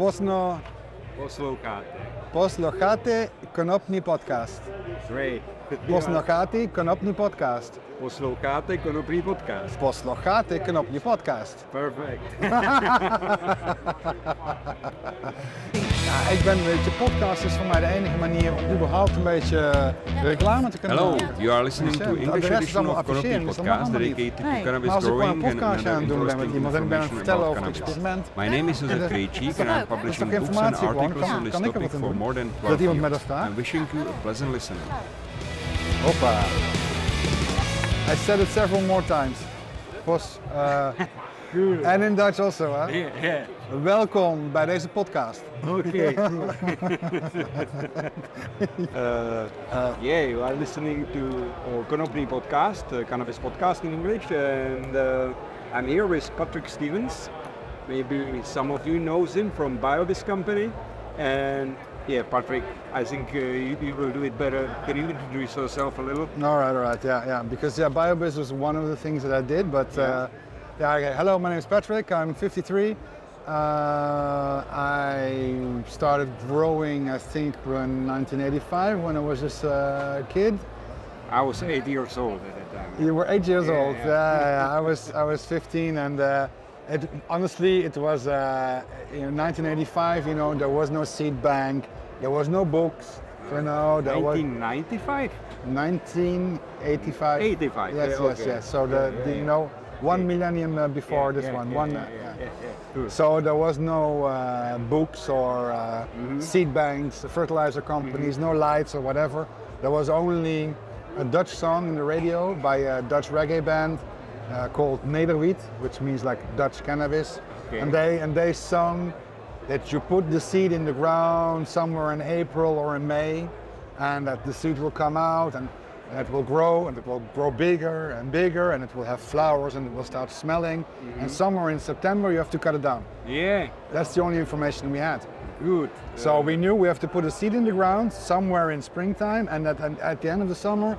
Posno, Posloucháte. posloucháte konopný podcast. Great. Posloucháte konopný podcast. Posloucháte konopný podcast. Posloucháte konopný podcast. Perfect. Ja, ik ben een beetje, podcast is voor mij de enige manier om überhaupt een beetje eh, reclame te kunnen Hello, maken. you are listening Dus, to English de rest is edition of Canopy dus Podcast dedicated to Nee. cannabis Maar growing and podcast aan het doen ben met interesting iemand en ik ben aan het information vertellen about over het cannabis. experiment. My name is Ja. Krejcik and I'm publishing books and articles on this topic for more than Dat 12 iemand mij years. dat vraagt? I'm wishing you a pleasant listening. Hoppa. I said it several more times. Pos, uh, en in Dutch also, hè? Yeah, yeah. Welkom bij deze podcast. Okay. uh, yeah, you are listening to our Canopy podcast, uh, cannabis podcast in English, and uh, I'm here with Patrick Stevens. Maybe some of you knows him from BioBizz company, and yeah, Patrick, I think uh, you, you will do it better. Can you introduce yourself a little? All right, all right, yeah, yeah. Because yeah, BioBizz was one of the things that I did, but uh, yeah. Okay. Hello, my name is Patrick. I'm 53. Uh, I started growing, I think, in 1985 when I was just a kid. I was eight years old at that time. You were eight years Yeah, old. yeah. Yeah, yeah, I was I was 15, and uh, it, honestly, it was uh, in 1985. You know, there was no seed bank, there was no books. You know, there was 1995? 1985. 85, Yes, yeah, yes, yes. So the, the you know one millennium uh, before this one. one. So there was no uh, books or uh, Mm-hmm. seed banks, fertilizer companies, no lights or whatever. There was only a Dutch song in the radio by a Dutch reggae band uh, called Nederwiet, which means like Dutch cannabis. And they and they sung that you put the seed in the ground somewhere in April or in May, and that the seed will come out and it will grow and it will grow bigger and bigger and it will have flowers and it will start smelling. And somewhere in September you have to cut it down. Yeah, That's the only information we had. good. So we knew we have to put a seed in the ground somewhere in springtime, and that at the end of the summer,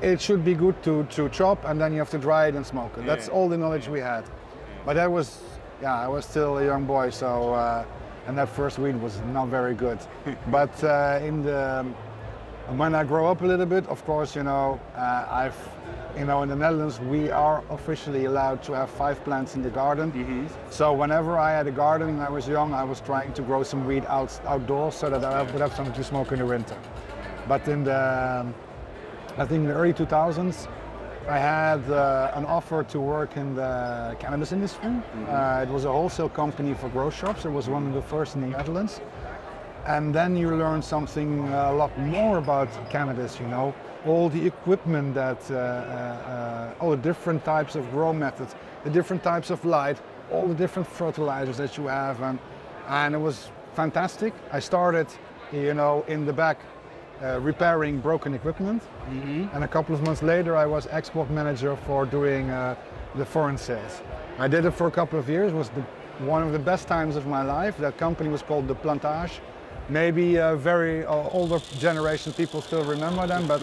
it should be good to, to chop, and then you have to dry it and smoke it. That's all the knowledge we had. But that was, yeah, I was still a young boy, so uh, and that first weed was not very good. but uh, in the when I grow up a little bit, of course, you know, uh, I've, you know, in the Netherlands, we are officially allowed to have five plants in the garden. So whenever I had a garden when I was young, I was trying to grow some weed out, outdoors so that I would have something to smoke in the winter. But in the, I think in the early 2000s, I had uh, an offer to work in the cannabis industry. Uh, it was a wholesale company for grow shops. It was one of the first in the Netherlands. And then you learn something a lot more about cannabis, you know, all the equipment that, uh, uh, uh, all the different types of grow methods, the different types of light, all the different fertilizers that you have. And, and it was fantastic. I started, you know, in the back uh, repairing broken equipment. And a couple of months later, I was export manager for doing uh, the foreign sales. I did it for a couple of years. It was the, one of the best times of my life. That company was called the Plantage. Maybe a very uh, older generation people still remember them, but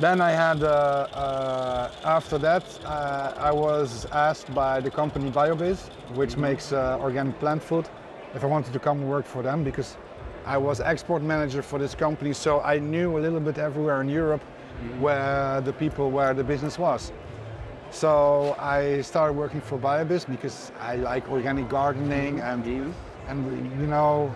then I had, uh, uh, after that, uh, I was asked by the company BioBizz, which makes uh, organic plant food, if I wanted to come work for them because I was export manager for this company, so I knew a little bit everywhere in Europe where the people, where the business was. So I started working for BioBizz because I like organic gardening and and you know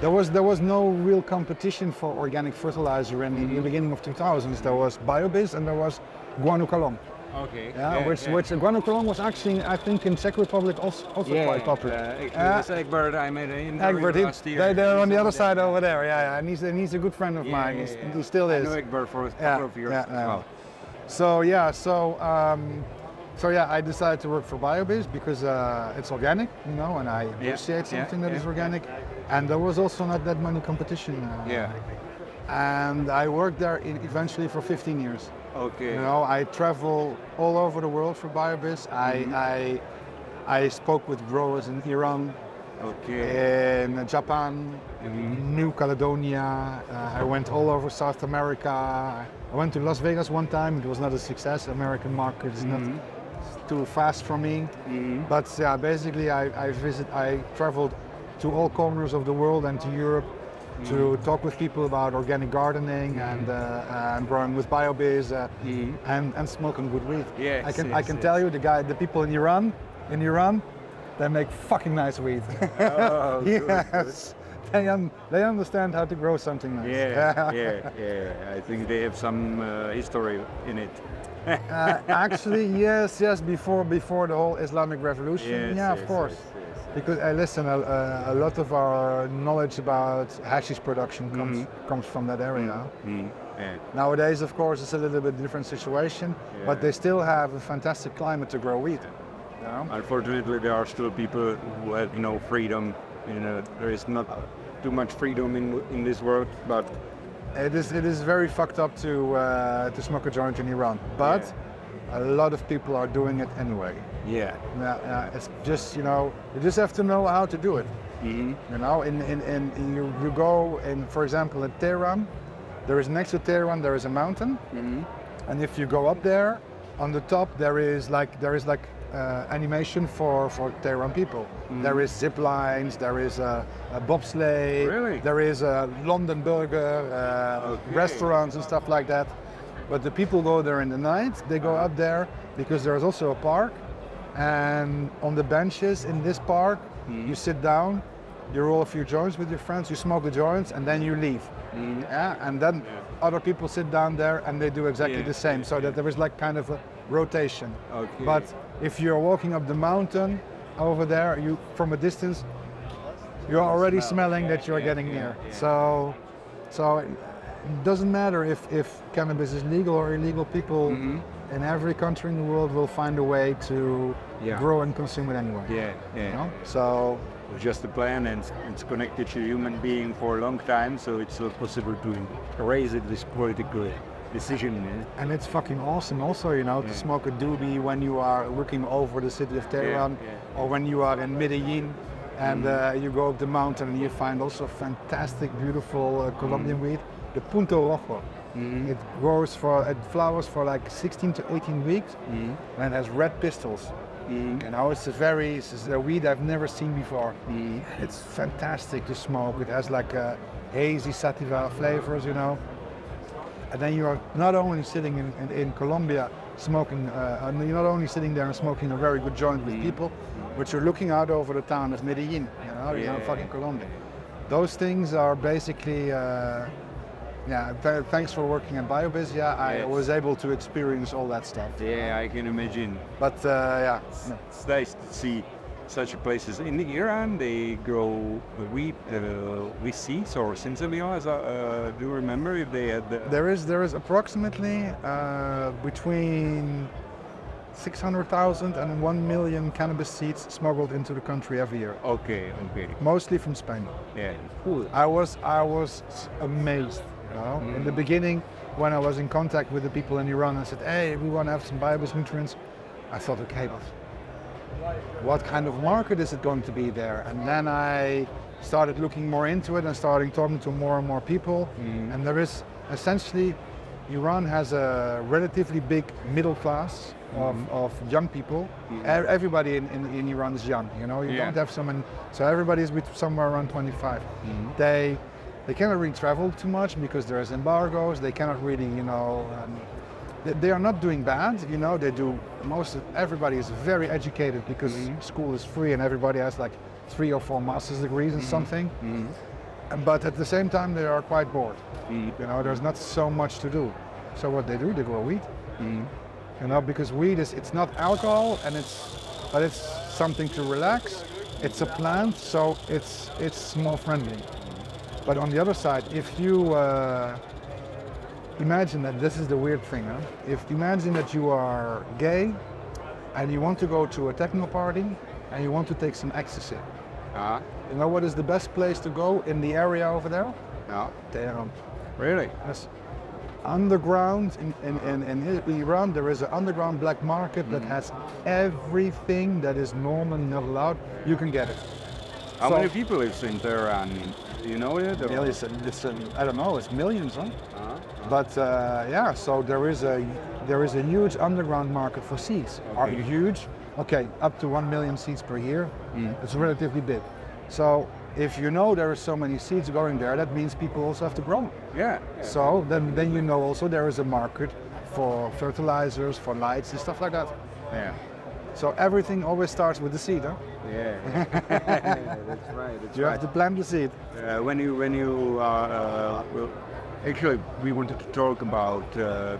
there was there was no real competition for organic fertilizer in, in the beginning of 2000s. There was BioBizz and there was Guanokalong. Okay. Yeah, which which Guanokalong was actually I think in Czech Republic also, also quite popular. Uh, Yeah. this Egbert I met in interview Egbert, last year. they, they're on the other side over there. Yeah, yeah, and he's and he's a good friend of Yeah, mine. yeah, yeah. He still I is. know Egbert for a Yeah, couple of years yeah, as yeah. well. So yeah, so um, so yeah, I decided to work for BioBizz because uh, it's organic, you know, and I appreciate yeah, something that is yeah. organic. And there was also not that many competition. Uh, Yeah. And I worked there in, eventually for 15 years. Okay. You know, I travel all over the world for BioBizz. Mm-hmm. I, I I spoke with growers in Iran, Okay. in Japan, New Caledonia. Uh, I went all over South America. I went to Las Vegas one time. It was not a success. American market is not too fast for me. But yeah, basically I, I visit. I traveled to all corners of the world and to Europe to talk with people about organic gardening and, uh, and growing with BioBizz uh, and, and smoking good weed. Yes, I can I can yes. tell you the guy the people in Iran in Iran they make fucking nice weed. Oh, good, good. yes. They, un- they understand how to grow something nice. Yeah, yeah, yeah. I think they have some uh, history in it. Uh, actually, yes, yes. Before before the whole Islamic Revolution, Yes, yeah, of course. yes, yes. Because uh, listen, a, a, lot of our knowledge about hashish production comes Mm-hmm. comes from that area. Mm, yeah. Nowadays, of course, it's a little bit different situation, but they still have a fantastic climate to grow wheat. You know? Unfortunately, there are still people who have no freedom. You know, there is not too much freedom in in this world, but It is it is very fucked up to uh, to smoke a joint in Iran, but a lot of people are doing it anyway. yeah. Yeah, yeah, it's just you know you just have to know how to do it. hmm You know, in, in, in, in you, you go in, for example, in Tehran, there is next to Tehran there is a mountain, hmm and if you go up there, on the top there is like there is like uh, animation for for Tehran people. There is zip lines, there is a, a bobsleigh, Really? there is a London burger, uh, Okay. restaurants and stuff like that. But the people go there in the night. They go up there because there is also a park, and on the benches in this park, you sit down, you roll a few joints with your friends, you smoke the joints, and then you leave. Yeah, and then other people sit down there and they do exactly Yeah, the same, yeah, so that there is like kind of a rotation. Okay. But if you're walking up the mountain over there, you from a distance, you're already smelling that you're getting near. So, so it doesn't matter if, if cannabis is legal or illegal. People Mm-hmm. in every country in the world will find a way to Yeah. grow and consume it anyway. Yeah, yeah. You know? So It's just a plan and it's connected to human being for a long time, so it's not possible to erase it this political decision. eh? and it's fucking awesome also, you know, to smoke a doobie when you are looking over the city of Tehran yeah. Mm-hmm. or when you are in Medellin and uh, you go up the mountain and you find also fantastic, beautiful uh, Colombian Mm-hmm. weed, the Punto Rojo. It grows for, it flowers for like 16 to 18 weeks Mm-hmm. and it has red pistils. You know, it's a very, it's a weed I've never seen before. Mm-hmm. It's fantastic to smoke. It has like a hazy sativa flavors, you know. And then you are not only sitting in, in, in Colombia smoking, uh, and you're not only sitting there and smoking a very good joint with people, but you're looking out over the town of Medellin, you know, Yeah. fucking Colombia. Those things are basically, uh, yeah, th- thanks for working at BioBizz, yeah, I Yes. was able to experience all that stuff. Yeah, I can imagine. But uh, yeah, no. It's nice to see such places. In Iran, they grow wheat uh, with seeds or sensibilion. As I, uh, do you remember if they had? The, There is there is approximately uh, between 600,000 and 1 million cannabis seeds smuggled into the country every year, okay, okay, mostly from Spain. yeah, cool. I was I was amazed. You know? In the beginning, when I was in contact with the people in Iran, I said, "Hey, we want to have some BioBizz nutrients." I thought, "Okay, but what kind of market is it going to be there?" And then I started looking more into it and starting talking to more and more people. Mm. And there is essentially, Iran has a relatively big middle class of, mm-hmm. of young people. Mm-hmm. E- Everybody in, in, in Iran is young. You know, you Yeah. don't have someone. So everybody is with somewhere around 25. Mm-hmm. They they cannot really travel too much because there's embargoes. They cannot really, you know. Um, they, are not doing bad, you know. They do most. Of, everybody is very educated because mm-hmm. school is free and everybody has like three or four master's degrees in mm-hmm. something. And- But at the same time, they are quite bored. You know, there's not so much to do. So what they do, they grow wheat. You know, because weed is it's not alcohol and it's but it's something to relax. It's a plant, so it's it's more friendly. But on the other side, if you uh, imagine that this is the weird thing, huh? if imagine that you are gay and you want to go to a techno party and you want to take some ecstasy. Ah, You know what is the best place to go in the area over there? yeah, Tehran. really? Yes. Underground in, in, in, in Iran, there is an underground black market that has everything that is normally not allowed. You can get it. How So- many people live in Tehran? Do you know it? Yeah, it's, I don't know, it's millions, huh? Ah, But uh, yeah, so there is a there is a huge underground market for seeds. Are Okay. huge? Okay, up to one million seeds per year. It's relatively big. So if you know there are so many seeds going there, that means people also have to grow. 'em. Yeah. So then, then you know also there is a market for fertilizers, for lights and stuff like that. Yeah. So everything always starts with the seed. Huh? Yeah. that's right. That's You right. have to plant the seed. Uh, when you when you are uh, actually we wanted to talk about uh, uh,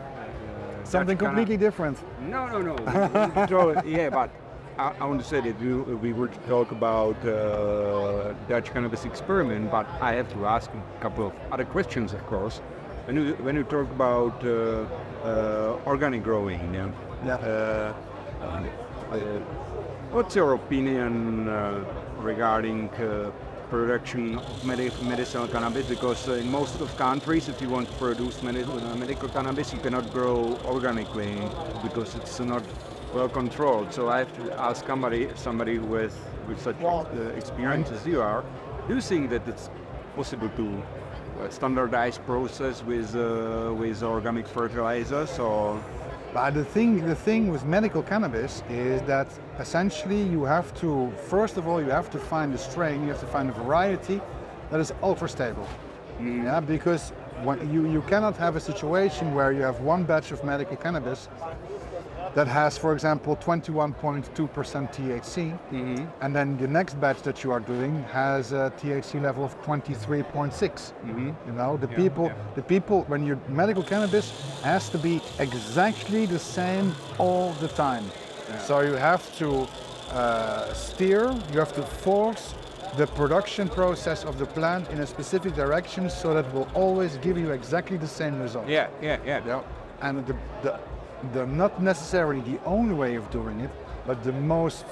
Something completely different. No, no, no. Talk- yeah, but I, I want to say that we, we were to talk about uh, Dutch cannabis experiment, but I have to ask a couple of other questions, of course. When you when you talk about uh, uh, organic growing, yeah. Yeah. Uh, uh, what's your opinion uh, regarding uh, production of medi- medicinal cannabis? Because uh, in most of countries, if you want to produce uh, medical cannabis, you cannot grow organically because it's not well controlled. So I have to ask somebody, somebody has with such uh, experience as you are, do you think that it's possible to standardize process with uh, with organic fertilizers or But the thing, the thing with medical cannabis is that essentially you have to, first of all, you have to find a strain, you have to find a variety that is ultra stable. Mm. Yeah, because when you, you cannot have a situation where you have one batch of medical cannabis that has, for example, 21.2% THC, and then the next batch that you are doing has a THC level of 23.6. You know, the people, yeah. the people, when your medical cannabis has to be exactly the same all the time. So you have to uh, steer, you have to force the production process of the plant in a specific direction so that it will always give you exactly the same result. yeah yeah yeah Yeah. And the, the, the not necessarily the only way of doing it, but the most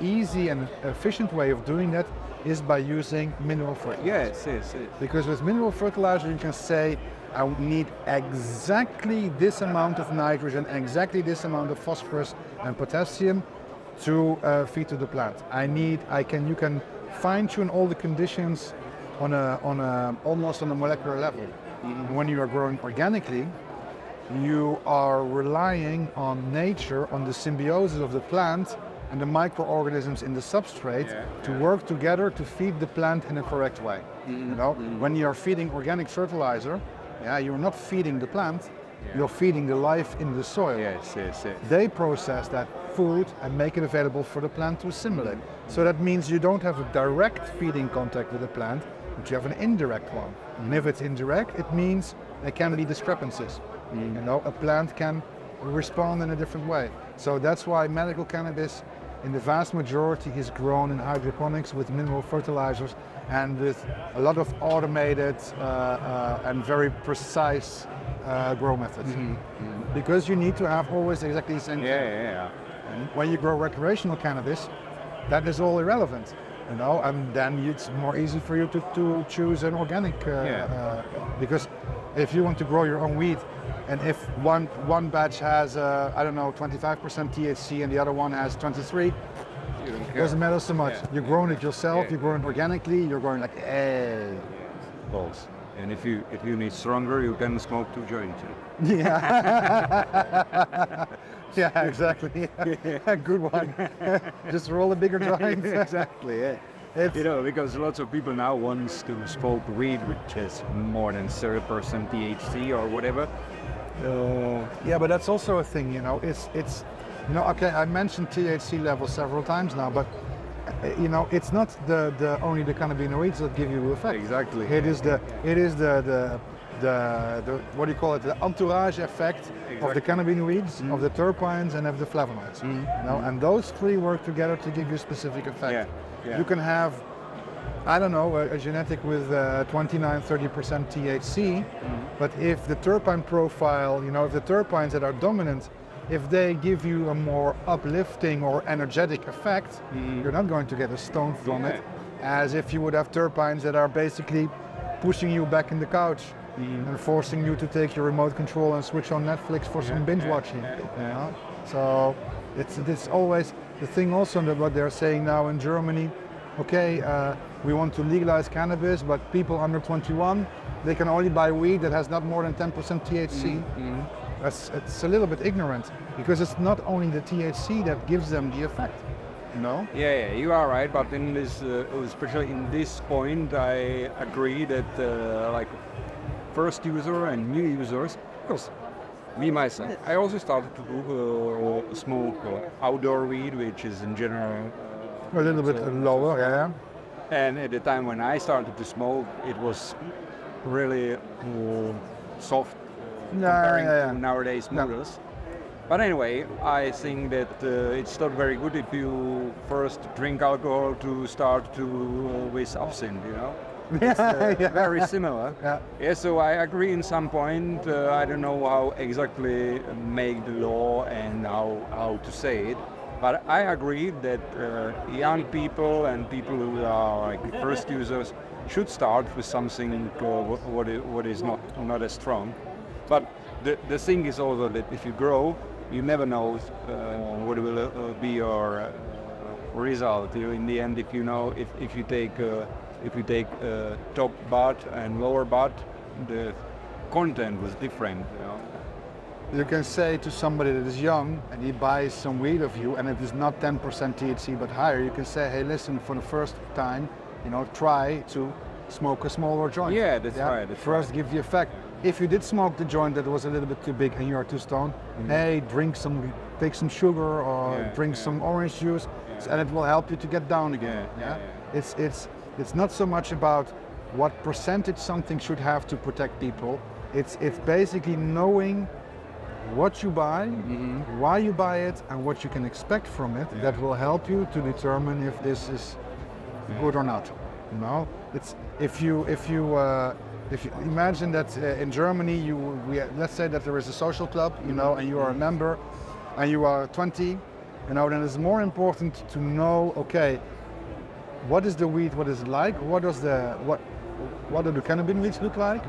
easy and efficient way of doing that is by using mineral fertilizer. yes yes yes Because with mineral fertilizer, you can say, I need exactly this amount of nitrogen, exactly this amount of phosphorus and potassium to uh, feed to the plant. I need, I can, you can fine tune all the conditions on a, on a, almost on a molecular level. When you are growing organically, you are relying on nature, on the symbiosis of the plant and the microorganisms in the substrate Yeah, to work together to feed the plant in a correct way. Mm-hmm, you know, mm-hmm. when you are feeding organic fertilizer, yeah, you're not feeding the plant, you're feeding the life in the soil. yes yes yes They process that food and make it available for the plant to assimilate. Mm-hmm, so that means you don't have a direct feeding contact with the plant, but you have an indirect one. And if it's indirect, it means there can be discrepancies. You know, a plant can respond in a different way. So that's why medical cannabis, in the vast majority, is grown in hydroponics with mineral fertilizers and with a lot of automated uh, uh, and very precise uh, grow methods. Because you need to have always exactly the same. yeah yeah yeah And when you grow recreational cannabis, that is all irrelevant, you know, and then it's more easy for you to, to choose an organic. Uh, Yeah. uh, because if you want to grow your own weed, and if one one batch has uh, I don't know 25% THC and the other one has 23, you don't doesn't matter so much. Yeah. You're growing it yourself. Yeah. You're growing organically. You're growing like, hey, balls. And if you if you need stronger, you can smoke two joints. yeah, yeah, exactly. Good one. Just roll a bigger joint. exactly. Yeah. It's- You know, because lots of people now wants to smoke weed which has more than 30% THC or whatever. Uh, Yeah, but that's also a thing, you know. It's it's, you know, okay. I mentioned THC level several times now, but uh, you know, it's not the, the only the cannabinoids that give you the effect. Exactly. It is the it is the the the, the what do you call it? The entourage effect of the Exactly. cannabinoids, of the terpenes, and of the flavonoids. You know, and those three work together to give you specific effect. Yeah, yeah. You can have I don't know, a, a genetic with uh, 29, 30% THC, but if the terpene profile, you know, if the terpenes that are dominant, if they give you a more uplifting or energetic effect, you're not going to get a stone from it, as if you would have terpenes that are basically pushing you back in the couch and forcing you to take your remote control and switch on Netflix for some binge watching. you know? So it's, it's always the thing also that what they're saying now in Germany, okay, uh, we want to legalize cannabis, but people under 21, they can only buy weed that has not more than 10% THC. That's, it's a little bit ignorant because it's not only the THC that gives them the effect. No. Yeah, yeah, you are right. But in this, uh, especially in this point, I agree that uh, like first user and new users, because me myself, I also started to do uh, smoke uh, outdoor weed, which is in general. A little bit lower, yeah. And at the time when I started to smoke, it was really uh, soft comparing yeah, yeah. to nowadays models. But anyway, I think that uh, it's not very good if you first drink alcohol to start to uh, with absinthe, you know. It's uh, Yeah. very similar. Yeah. Yeah, so I agree in some point. Uh, I don't know how exactly make the law and how, how to say it, but I agree that uh, young people and people who are like first users should start with something uh, what, is, what is not, not as strong. But the, the thing is also that if you grow, you never know uh, what will uh, be your uh, result. You, in the end, if you know, if, if you take uh, if you take top bud and lower bud, the content was different. You know? You can say to somebody that is young and he buys some weed of you and it is not 10% THC but higher, you can say, hey, listen, for the first time, you know, try to smoke a smaller joint. Yeah, that's right, that's First, give the effect. If you did smoke the joint that was a little bit too big and you are too stoned, hey, drink some, take some sugar or Mm-hmm. Yeah, drink yeah. some orange juice, and it will help you to get down again. Yeah, yeah, yeah. It's it's it's not so much about what percentage something should have to protect people. It's it's basically knowing what you buy, Mm-hmm. why you buy it, and what you can expect from it. That will help you to determine if this is good or not. You know, it's if you if you uh, if you imagine that uh, in Germany you we, let's say that there is a social club, you know, and you are a member, and you are 20, you know, then it's more important to know, okay, what is the weed, what is it like, what does the what what do the cannabis weeds look like,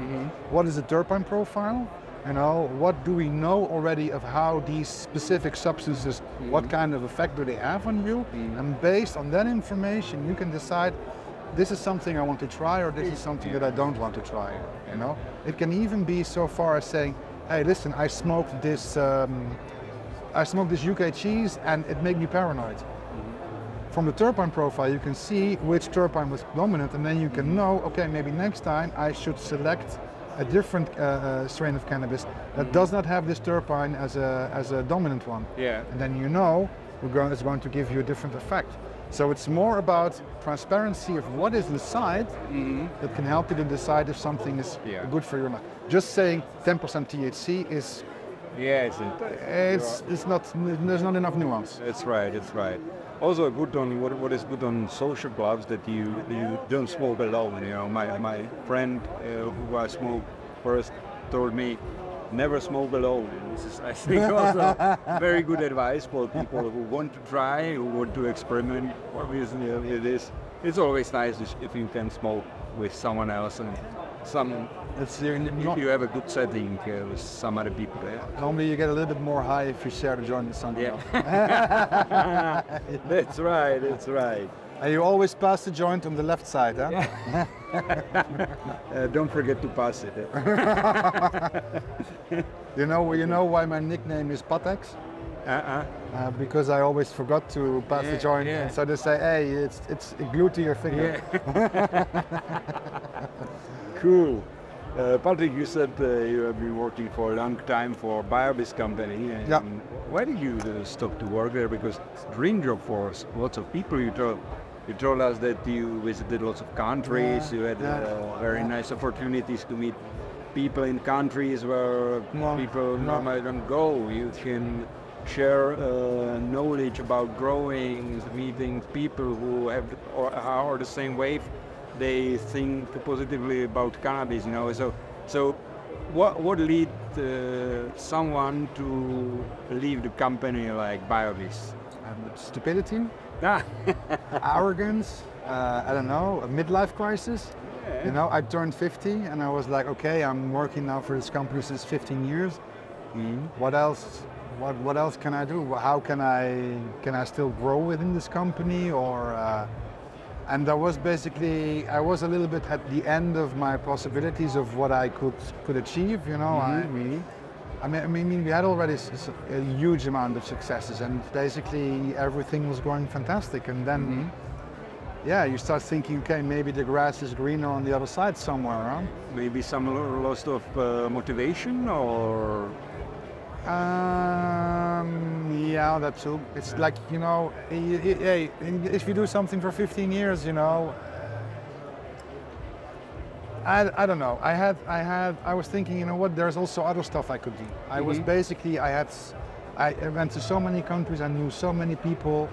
What is the terpene profile, you know, what do we know already of how these specific substances, what mm-hmm. kind of effect do they have on you, mm-hmm. and based on that information, you can decide. This is something I want to try, or this is something that I don't want to try. You know, it can even be so far as saying, "Hey, listen, I smoked this, um, I smoked this UK cheese, and it made me paranoid." Mm-hmm. from the terpene profile, you can see which terpene was dominant, and then you can know, okay, maybe next time I should select a different uh, uh, strain of cannabis that does not have this terpene as a, as a dominant one. Yeah. And then you know we're going, it's going to give you a different effect. So it's more about transparency of what is inside that can help you to decide if something is Yeah. good for you or not. Just saying 10% THC is Yeah, it's, it's, it's not there's not enough nuance. That's right. That's right. Also, good on what, what is good on social clubs that you you don't smoke alone. You know, my my friend uh, who I smoked first told me never smoke alone. This is, I think, also very good advice for people who want to try, who want to experiment. Obviously, it is. It's always nice if- if you can smoke with someone else and some. If you have a good setting uh, with some other people there. normally you get a little bit more high if you share the joint with someone Yeah. else. that's right. That's right. And you always pass the joint on the left side, huh? Uh, don't forget to pass it. eh? You know, you know why my nickname is Patex? Uh-uh. Uh, because I always forgot to pass the joint, yeah. and so they say, "Hey, it's it's glued to your finger." Cool. Uh, Patrick, you said uh, you have been working for a long time for BioBizz company. And Yeah. Why did you uh, stop to work there? Because it's a dream job for lots of people. You told you told us that you visited lots of countries. Yeah, You had yeah, uh, very nice opportunities to meet people in countries where No, people no. normally don't go. You can share uh, knowledge about growing, meeting people who have or are the same wave. They think positively about cannabis, you know. So, so what what lead uh, someone to leave the company like BioBizz? And stupidity, Ah, arrogance, uh, I don't know, a midlife crisis. You know, I turned 50 and I was like, okay, I'm working now for this company since 15 years. What else? What, what else can I do? How can I can I still grow within this company? Or uh, and that was basically I was a little bit at the end of my possibilities of what I could could achieve. You know, I, I mean, I mean, we had already a huge amount of successes, and basically everything was going fantastic. And then, Mm-hmm. yeah, you start thinking, okay, maybe the grass is greener on the other side somewhere, huh? Maybe some loss of uh, motivation or Um, yeah, that too. It's like you know, hey, if you do something for 15 years, you know, I, I don't know. I had I had I was thinking, you know what? There's also other stuff I could do. I was Mhm. basically I had I went to so many countries. I knew so many people.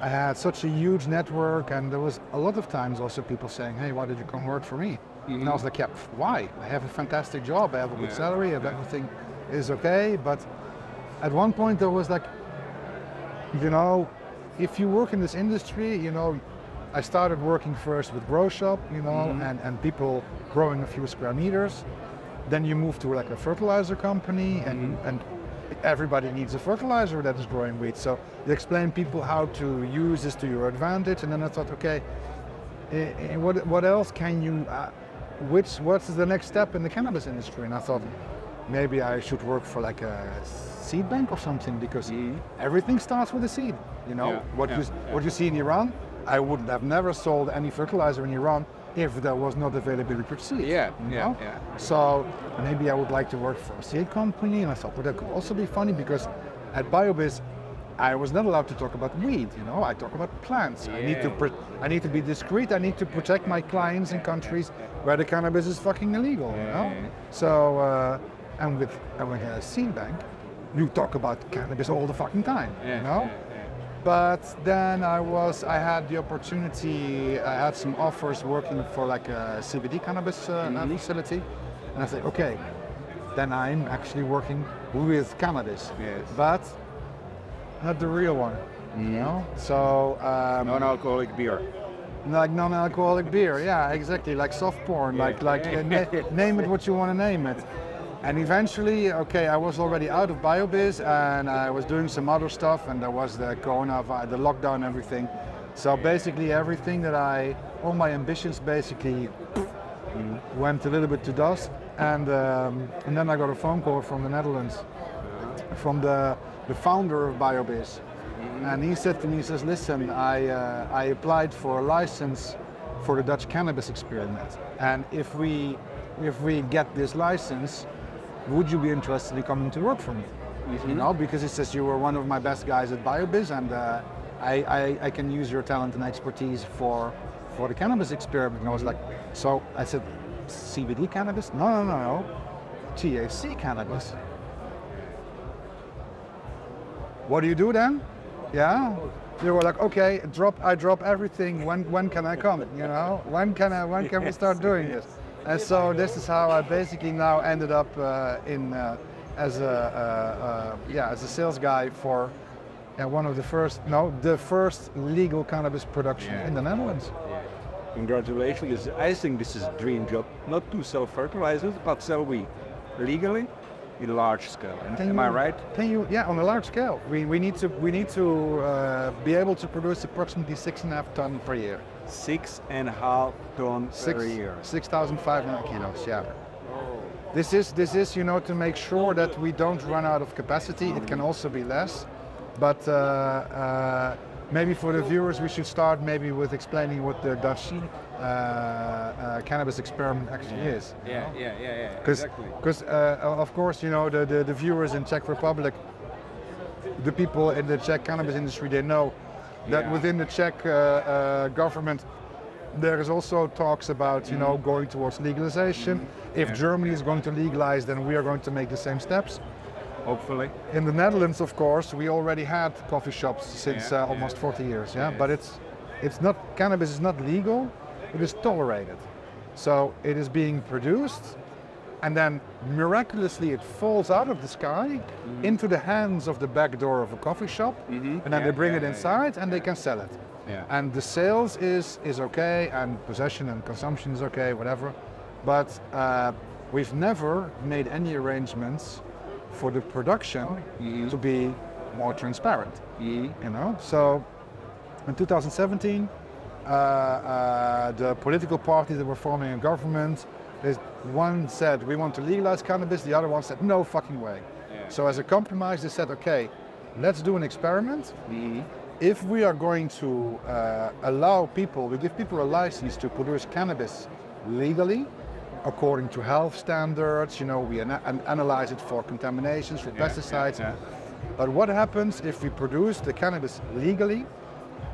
I had such a huge network, and there was a lot of times also people saying, "Hey, why did you come work for me?" And I was like, "Yeah, why? I have a fantastic job. I have a good Yeah, salary. If yeah. everything is okay." But at one point there was like, you know, if you work in this industry, you know, I started working first with Grow Shop, you know, Mhm. and, and people growing a few square meters. Then you move to like a fertilizer company and, Mhm. and everybody needs a fertilizer that is growing wheat. So you explain people how to use this to your advantage. And then I thought, okay, eh, eh, what, what else can you, uh, which, what's the next step in the cannabis industry? And I thought, maybe I should work for like a seed bank or something because Mhm. everything starts with a seed. You know Yeah, what yeah, you yeah. what you see in Iran. I would have never sold any fertilizer in Iran if there was not availability for seeds. Yeah, you yeah, know? yeah. So maybe I would like to work for a seed company, and I thought, well, that could also be funny because at BioBizz. I was not allowed to talk about weed, you know. I talk about plants. I need to. I need to be discreet. I need to protect my clients in countries where the cannabis is fucking illegal, you know. So, uh, and with and with a seed bank, you talk about cannabis all the fucking time, Yeah, you know. yeah, But then I was, I had the opportunity, I had some offers working for like a CBD cannabis uh, Mhm. facility, and I said, okay, then I'm actually working with cannabis, Yes. but not the real one, you know. So um, Non-alcoholic beer. like non-alcoholic beer, yeah, exactly, like soft porn, Yeah. like like uh, na- name it what you want to name it. And eventually, okay, I was already out of BioBizz and I was doing some other stuff, and there was the Corona, the lockdown, everything. So basically, everything that I, all my ambitions basically went a little bit to dust. And um, and then I got a phone call from the Netherlands, from the the founder of BioBizz. And he said to me, he says, listen, I, uh, I applied for a license for the Dutch cannabis experiment. And if we, if we get this license, would you be interested in coming to work for me? You know, because he says you were one of my best guys at BioBizz and uh, I, I, I can use your talent and expertise for, for the cannabis experiment. And I was like, so I said, CBD cannabis? No, no, no, no. THC cannabis. What do you do then? Yeah. They were like, okay, drop. I drop everything. When when can I come? You know, when can I? When can we start doing this? And so this is how I basically now ended up uh, in uh, as a uh, uh, yeah as a sales guy for one of the first no the first legal cannabis production Yeah. in the Netherlands. Congratulations. I think this is a dream job. Not to sell fertilizers, but sell weed legally in large scale. Am, am I right? Can you? Yeah, on a large scale. We, we need to we need to uh, be able to produce approximately six and a half ton per year. Six and a half ton per year. Six thousand five hundred kilos. Yeah. This is this is you know to make sure that we don't run out of capacity. It can also be less, but uh, uh, maybe for the viewers we should start maybe with explaining what the Dutch uh, uh, cannabis experiment actually is. Yeah, yeah, yeah, yeah. Because, uh, of course, you know, the, the, the viewers in Czech Republic, the people in the Czech cannabis industry, they know that Yeah. within the Czech uh, uh, government, there is also talks about, you know, going towards legalization. If Yeah. Germany is going to legalize, then we are going to make the same steps. Hopefully. In the Netherlands, of course, we already had coffee shops since Yeah, uh, almost yeah. 40 years. Yeah, but it's it's not cannabis is not legal; it is tolerated. So it is being produced, and then miraculously it falls out of the sky into the hands of the back door of a coffee shop, Mhm. and then Yeah, they bring yeah, it yeah, inside and they can sell it. Yeah. And the sales is is okay, and possession and consumption is okay, whatever. But uh, we've never made any arrangements for the production Mhm. to be more transparent. Mhm. You know, so in 2017, uh, uh, the political parties that were forming a government, there's one said we want to legalize cannabis, the other one said no fucking way. Yeah. So as a compromise, they said, okay, let's do an experiment. If we are going to uh, allow people, we give people a license to produce cannabis legally, according to health standards. You know, we ana- an- analyze it for contaminations, for yeah, pesticides. yeah. But what happens if we produce the cannabis legally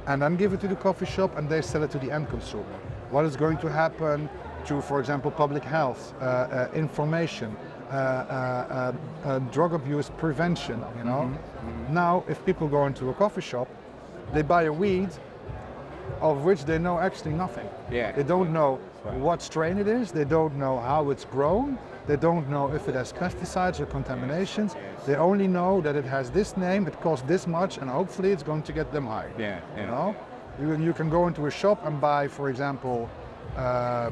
and then give it to the coffee shop and they sell it to the end consumer? What is going to happen to, for example, public health, uh, uh, information, uh, uh, uh, uh, drug abuse prevention? You know, now if people go into a coffee shop, they buy a weed of which they know actually nothing. Yeah. They don't know right. what strain it is. They don't know how it's grown. They don't know if it has pesticides or contaminations. They only know that it has this name, it costs this much, and hopefully it's going to get them high. Yeah, yeah. You know, you, you can go into a shop and buy, for example, uh,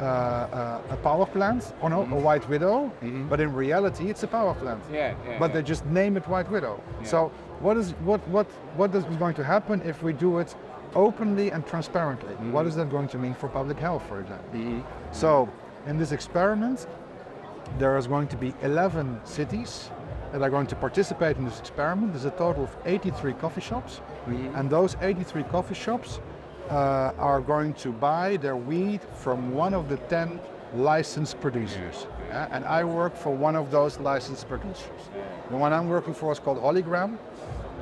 uh, uh, a power plant or no, a White Widow, but in reality it's a power plant. Mm-hmm. Yeah, yeah, but yeah. they just name it White Widow. Yeah. So what is what what what is going to happen if we do it openly and transparently? Mm-hmm. What is that going to mean for public health, for example? So in this experiment, there is going to be 11 cities that are going to participate in this experiment. There's a total of 83 coffee shops, and those 83 coffee shops uh, are going to buy their weed from one of the 10 licensed producers. Yeah, and I work for one of those licensed producers. The one I'm working for is called Holigram,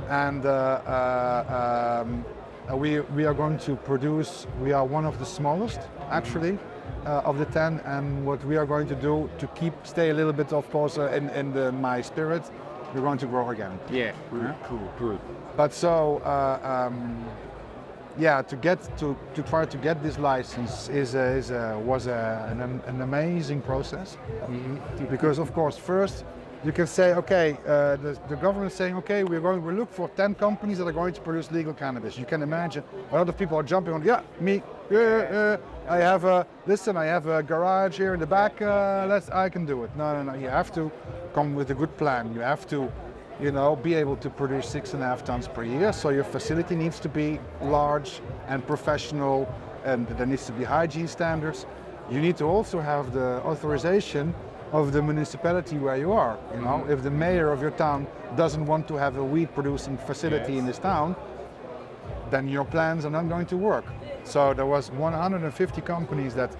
and uh, uh, um, uh, we, we are going to produce, we are one of the smallest actually uh, of the 10 and what we are going to do to keep, stay a little bit of course uh, in, in the, my spirit, we're going to grow again. Yeah, cool, cool, cool. But so, uh, um, yeah, to get to, to try to get this license is, a, is a, was a, an, an amazing process. Because of course first you can say okay uh, the, the government is saying okay we're going to look for 10 companies that are going to produce legal cannabis. You can imagine a lot of people are jumping on yeah me yeah, uh, I have a listen I have a garage here in the back uh, let's I can do it. No no no you have to come with a good plan. You have to you know, be able to produce six and a half tons per year. So your facility needs to be large and professional, and there needs to be hygiene standards. You need to also have the authorization of the municipality where you are. You know, mm-hmm. if the mayor of your town doesn't want to have a weed producing facility in this town, then your plans are not going to work. So there was 150 companies that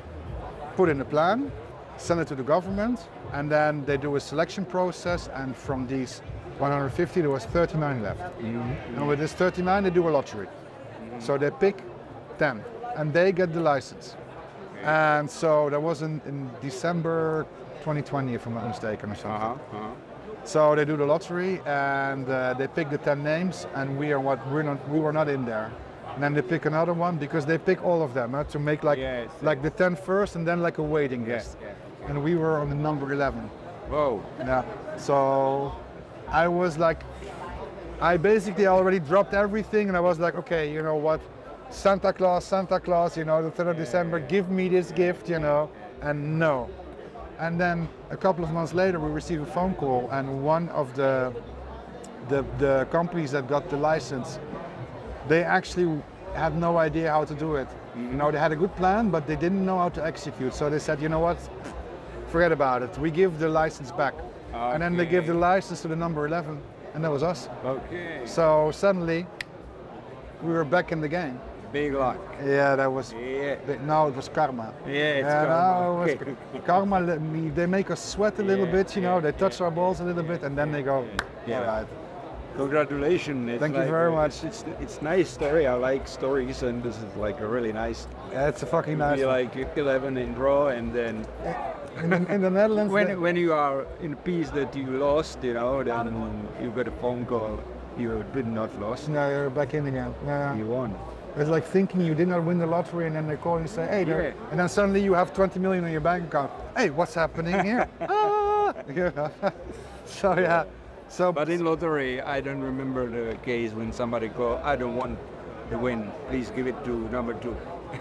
put in a plan, send it to the government, and then they do a selection process. And from these 150, there was 39 left. And with this 39, they do a lottery. So they pick 10, and they get the license. And so that was in, in December 2020, if I'm not mistaken, or something. Uh-huh, uh-huh. So they do the lottery and uh, they pick the 10 names and we are what we're not we were not in there. And then they pick another one because they pick all of them huh, to make like Yes, like the 10 first and then like a waiting list. yeah. And we were on the number 11. Whoa. Yeah. So I was like I basically already dropped everything and I was like, okay, you know what? Santa Claus, Santa Claus, you know, the 3rd of December, give me this gift, you know. And no. And then a couple of months later, we received a phone call, and one of the the, the companies that got the license, they actually had no idea how to do it. You know, they had a good plan, but they didn't know how to execute. So they said, you know what, forget about it. We give the license back. And then they give the license to the number 11, and that was us. Okay. So suddenly, we were back in the game. Big luck. Yeah, that was. Yeah. No, it was karma. Yeah, it's yeah, karma. no, it was Okay. karma. let me- They make us sweat a little Yeah, bit, you know. They touch our balls a little bit, and then they go, Yeah. all right. Congratulations. It's Thank you very much. It's, it's it's nice story. I like stories, and this is like a really nice. Yeah, it's a fucking nice. Be like 11 in draw, and then in, the- in the Netherlands, when the- when you are in a piece that you lost, you know, then you get a phone call. You did not lost. no, you're back in again. Yeah. You won. It's like thinking you did not win the lottery, and then they call you and say, "Hey," Yeah. and then suddenly you have 20 million in your bank account. Hey, what's happening here? ah! So yeah, so But in lottery, I don't remember the case when somebody go, I don't want the win. Please give it to number two.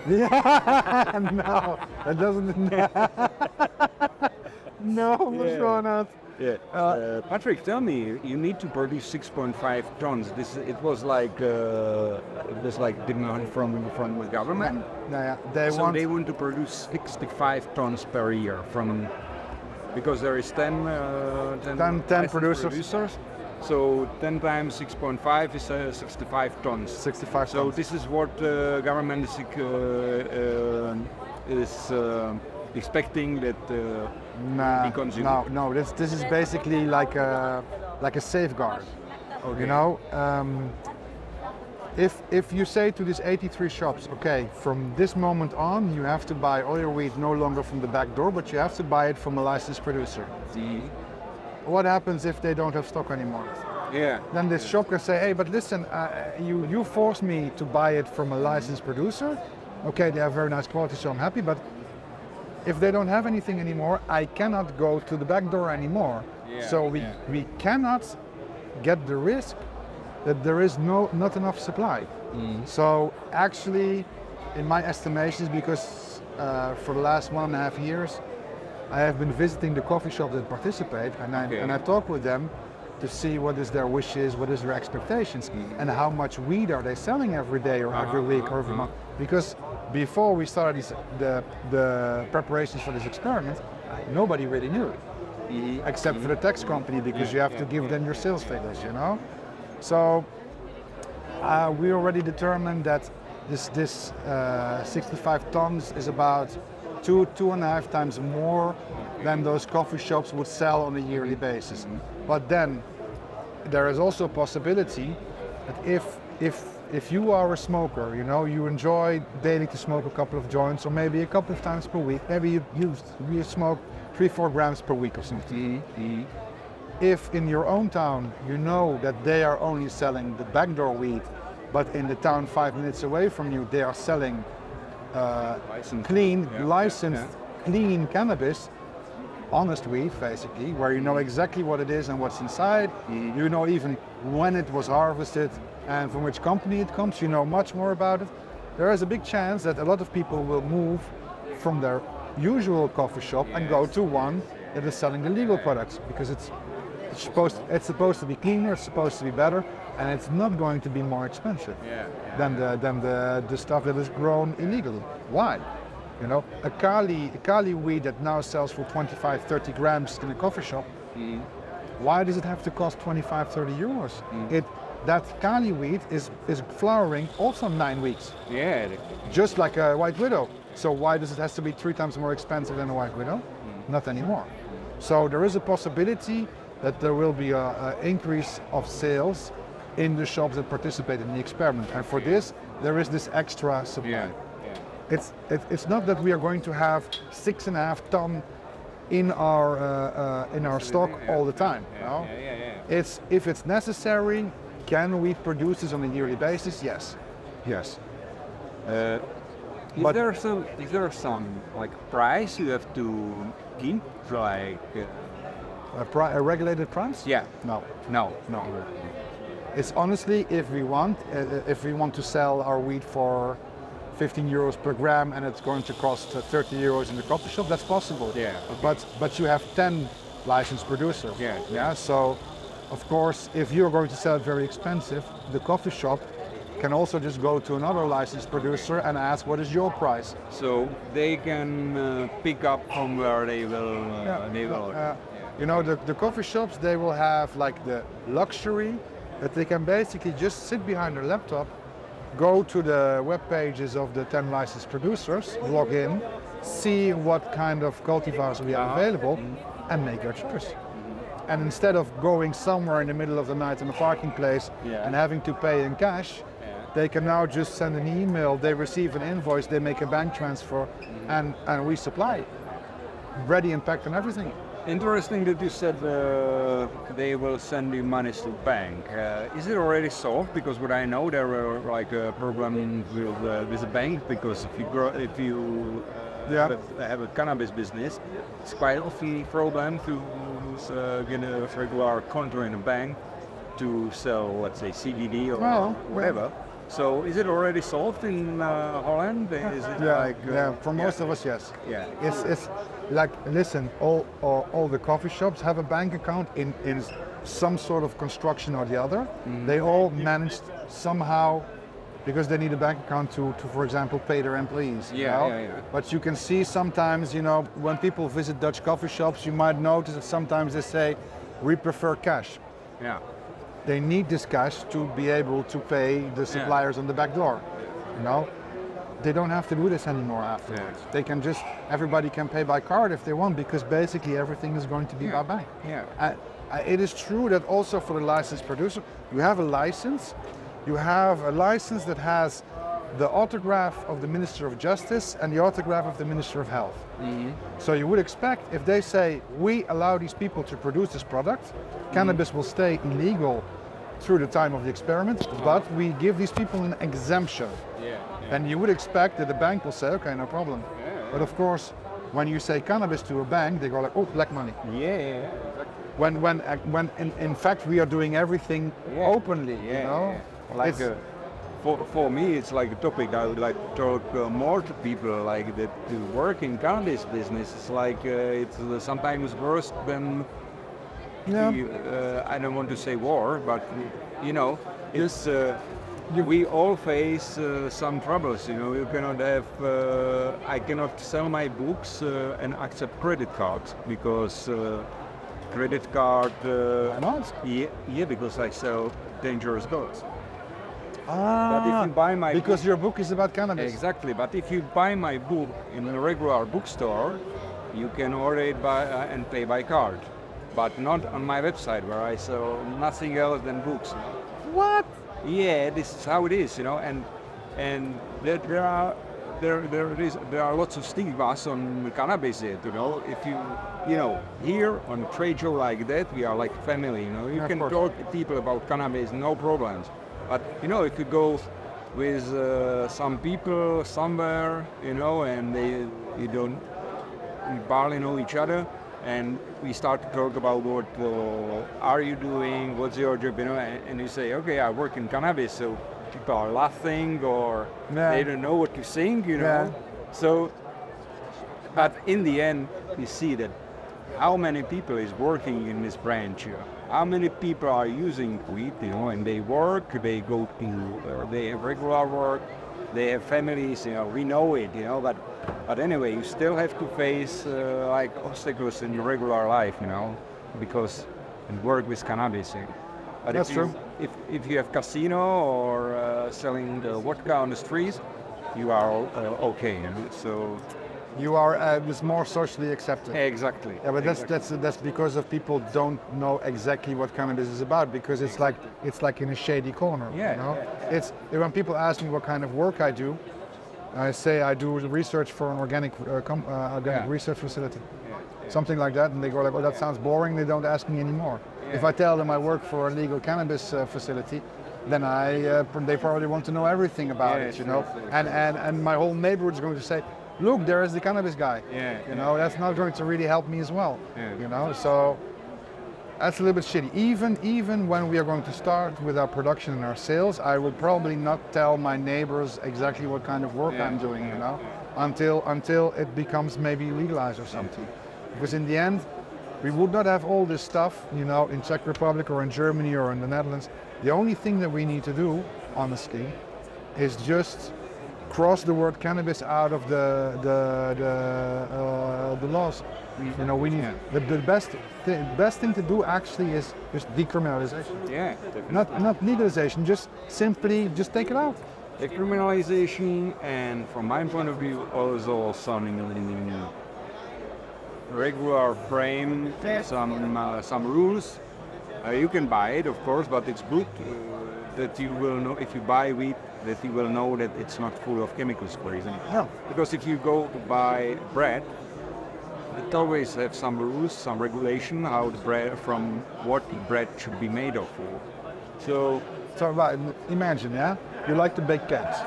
Yeah, no, that doesn't. no, what's Yeah. going on? Yeah. Uh, Uh, Patrick, tell me, you need to produce 6.5 tons. This it was like uh, was like demand from from the government. No, yeah, they so want. they want to produce 65 tons per year from because there is 10, uh, 10, 10 10 licensed producers. So 10 times 6.5 is uh, 65 tons. 65 So tons. this is what uh, government is, uh, uh, is uh, expecting that uh, Nah, be consumed. no, no. This this is basically like a like a safeguard. Okay. You know, um, if if you say to these 83 shops, okay, from this moment on, you have to buy all your wheat no longer from the back door, but you have to buy it from a licensed producer. the What happens if they don't have stock anymore? yeah Then this shop can say, hey, but listen, uh, you you forced me to buy it from a licensed producer. Okay, they have very nice quality, so I'm happy, but if they don't have anything anymore, I cannot go to the back door anymore. Yeah, so we, yeah. we cannot get the risk that there is no not enough supply. So actually, in my estimations, because uh, for the last one and a half years, I have been visiting the coffee shops that participate, and I, Okay. and I talk with them to see what is their wishes, what is their expectations, mm-hmm. and how much weed are they selling every day or every uh-huh. week or every mm-hmm. month. Because before we started this, the the preparations for this experiment, nobody really knew, mm-hmm. except for the tax company, because you have to give them your sales figures, you know. So uh, we already determined that this this uh, 65 tons is about two two and a half times more than those coffee shops would sell on a yearly basis. Mm-hmm. But then there is also a possibility that if if if you are a smoker, you know, you enjoy daily to smoke a couple of joints or maybe a couple of times per week, maybe you use you smoke three four grams per week or something. Mm-hmm. Mm-hmm. If in your own town you know that they are only selling the backdoor weed, but in the town five minutes away from you they are selling uh, Licensed. clean, Yeah, yeah, licensed, clean cannabis, honest weed basically, where you know exactly what it is and what's inside. You know even when it was harvested and from which company it comes. You know much more about it. There is a big chance that a lot of people will move from their usual coffee shop and go to one that is selling the legal products because it's it's supposed it's supposed to be cleaner, it's supposed to be better, and it's not going to be more expensive yeah, yeah. than the than the, the stuff that is grown illegally. Why? You know, a Cali a Cali weed that now sells for 25, 30 grams in a coffee shop. Mm-hmm. Why does it have to cost 25, 30 euros? Mm-hmm. It that Cali weed is is flowering also nine weeks, yeah just like a white widow. So why does it have to be three times more expensive than a white widow? Mm-hmm. Not anymore. So there is a possibility that there will be a, a increase of sales in the shops that participate in the experiment. And for this, there is this extra supply. yeah yeah It's it, it's not that we are going to have six and a half ton in our uh, uh, in our stock Yeah, all the time. yeah, no? yeah, yeah, yeah. It's if it's necessary, can we produce this on a yearly basis? Yes, yes. Uh, is But- there some is there some like price you have to give like uh, A, pri- a regulated price? yeah No, no no. It's honestly if we want uh, if we want to sell our wheat for 15 euros per gram and it's going to cost uh, 30 euros in the coffee shop, that's possible. Yeah, But but you have 10 licensed producers. Yeah, Yeah. So of course, if you're going to sell it very expensive, the coffee shop can also just go to another licensed producer and ask what is your price. so they can uh, pick up from where they will uh, they will Uh, you know, the, the coffee shops, they will have like the luxury that they can basically just sit behind their laptop, go to the web pages of the 10 licensed producers, log in, see what kind of cultivars we have available, and make their choice. And instead of going somewhere in the middle of the night in a parking place Yeah. and having to pay in cash, Yeah. they can now just send an email, they receive an invoice, they make a bank transfer, mm-hmm. and, and we supply. Ready and packed and everything. Interesting that you said uh, they will send you money to bank. Uh, is it already solved? Because what I know there are like a problem with uh, with a bank because if you grow, if you uh, Yeah. have, a, have a cannabis business, it's quite often problem to uh, get a regular conto in a bank to sell, let's say CBD or Well, whatever. So is it already solved in uh, Holland? Is it Yeah, like uh, yeah. For most of us, yes. Yeah. It's it's like listen, all, all all the coffee shops have a bank account in in some sort of construction or the other. Mm. They all managed somehow because they need a bank account to, to for example, pay their employees. you Yeah, know? yeah, yeah. But you can see sometimes, you know, when people visit Dutch coffee shops, you might notice that sometimes they say, we prefer cash. Yeah. They need this cash to be able to pay the suppliers on the back door. You know, they don't have to do this anymore afterwards. Yeah. They can just everybody can pay by card if they want because basically everything is going to be Yeah. by bank. Yeah. It is true that also for the licensed producer, you have a license. You have a license that has the autograph of the Minister of Justice and the autograph of the Minister of Health. So you would expect if they say we allow these people to produce this product, cannabis will stay illegal through the time of the experiment, but we give these people an exemption. Yeah. Then you would expect that the bank will say, okay, no problem. Yeah, But of course, when you say cannabis to a bank, they go like, oh, black money. Yeah. Yeah. Exactly. When, when, uh, when in, in fact we are doing everything Yeah. openly, Yeah. you know? yeah. Like It's- uh, for, for me, it's like a topic I would like to talk uh, more to people. Like that to work in cannabis business is like uh, it's uh, sometimes worse than Yeah. the, uh, I don't want to say war, but you know, it's uh, we all face uh, some troubles. You know, you cannot have. Uh, I cannot sell my books uh, and accept credit cards because uh, credit card. Uh? Yeah, yeah, because I sell dangerous goods. Ah, But if you buy my because book- your book is about cannabis. Exactly, but if you buy my book in a regular bookstore, you can order it by uh, and pay by card, but not on my website where I sell nothing else than books. What? Yeah, this is how it is, you know, and and there, there are there there is there are lots of stigmas on cannabis. You know, if you you know here on a trade show like that, we are like family. You know, you Yeah, can talk to people about cannabis, no problems. But you know, if could go with uh, some people somewhere, you know, and they you don't we barely know each other. And we start to talk about what uh, are you doing? What's your job? You know and, and you say okay i work in cannabis. So people are laughing or Yeah. they don't know what to sing you know? Yeah. so but in the end we see that how many people is working in this branch here how many people are using weed you know and they work they go to uh, they have regular work they have families you know we know it you know but but anyway you still have to face uh, like obstacles in your regular life you know because and work with cannabis eh. but That's if you, true. if, if you have casino or uh, selling the vodka on the streets you are uh, okay you know? so You are uh, it's more socially accepted. exactly Yeah, but that's exactly. that's that's because of people don't know exactly what cannabis is about because it's like it's like in a shady corner. Yeah, You know? yeah, It's when people ask me what kind of work I do, I say I do research for an organic uh, com- uh, organic Yeah. research facility, Yeah, yeah. something like that, and they go like, "Oh, that sounds boring." They don't ask me anymore. If I tell them I work for a legal cannabis uh, facility, then I uh, they probably want to know everything about Yeah, it, you know. And and and my whole neighborhood is going to say, "Look, there is the cannabis guy." Yeah, You yeah, know, that's not going to really help me as well. Yeah. You know, so that's a little bit shitty. Even even when we are going to start with our production and our sales, I would probably not tell my neighbors exactly what kind of work Yeah, I'm doing. yeah, You know, until until it becomes maybe legalized or something. Because in the end, we would not have all this stuff. You know, in Czech Republic or in Germany or in the Netherlands. The only thing that we need to do, honestly, is just cross the word cannabis out of the the the, uh, the laws. You know, we need Yeah. the, the best the best thing to do actually is just decriminalization, yeah definitely. not not legalization. Just simply just take it out. decriminalization and from my point of view also some regular frame some uh, some rules uh, you can buy it of course but it's good uh, that you will know if you buy wheat that you will know that it's not full of chemicals example Yeah. because if you go to buy bread it always have some rules some regulation how the bread from what the bread should be made of so So right, imagine, yeah, you like to bake cakes,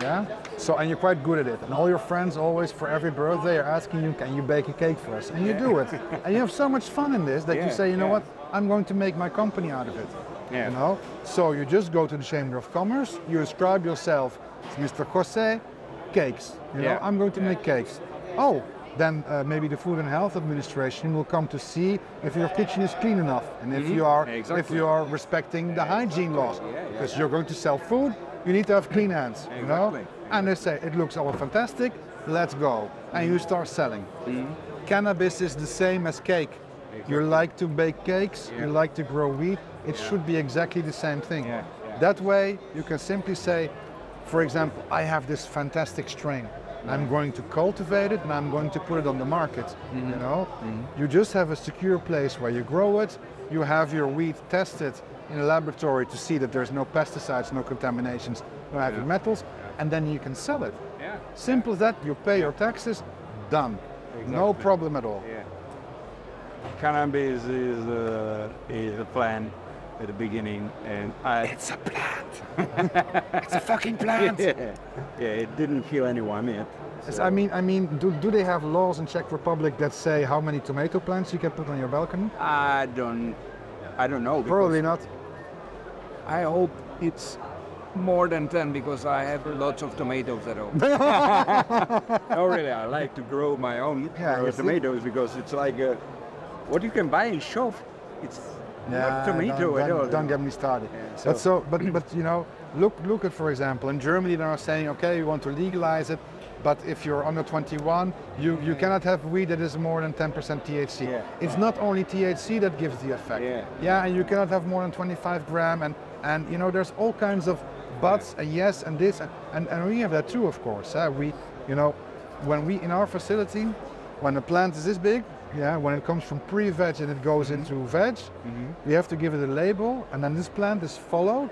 yeah. So and you're quite good at it, and all your friends always for every birthday are asking you, can you bake a cake for us? And you do it, and you have so much fun in this that you say, you know yeah. what, I'm going to make my company out of it. Yeah. You know, so you just go to the Chamber of Commerce, you describe yourself as Mr. Jose, cakes. You know, I'm going to yeah. make cakes. Oh, then uh, maybe the Food and Health Administration will come to see if your kitchen is clean enough and if you are if Mm-hmm. You are respecting the hygiene laws Yeah, yeah, because you're going to sell food you need to have clean hands, you know? Exactly. And they say, it looks all fantastic, let's go. And you start selling. Cannabis is the same as cake. You like to bake cakes, you like to grow wheat, it should be exactly the same thing. Yeah, yeah. That way, you can simply say, for example, I have this fantastic strain. I'm going to cultivate it and I'm going to put it on the market. Mm-hmm. You know, you just have a secure place where you grow it. You have your wheat tested in a laboratory to see that there's no pesticides, no contaminations, no heavy metals, and then you can sell it. Yeah. Simple as that. You pay your taxes, done. No problem at all. Yeah. Cannabis is a, is a plant at the beginning, and I, It's a plant. it's a fucking plant. yeah, yeah, it didn't kill anyone yet. Yes, I mean, I mean, do, do they have laws in Czech Republic that say how many tomato plants you can put on your balcony? I don't, I don't know. Probably not. I hope it's more than 10 because I have lots of tomatoes at home. Oh, really? I like to grow my own Yeah, uh, you tomatoes because it's like uh what you can buy in shop. It's not tomato don't, at all. don't, get me started. Yeah, But so- so, but but you know, look look at for example in Germany they are saying okay we want to legalize it, but if you're under 21, you you cannot have weed that is more than 10% THC. Yeah. It's not only THC that gives the effect. Yeah. Yeah, and you cannot have more than 25 gram, and and you know there's all kinds of buts and yes and this and, and, and we have that too of course. Uh, we you know when we in our facility when the plant is this big. Yeah, when it comes from pre-veg and it goes into veg, we have to give it a label, and then this plant is followed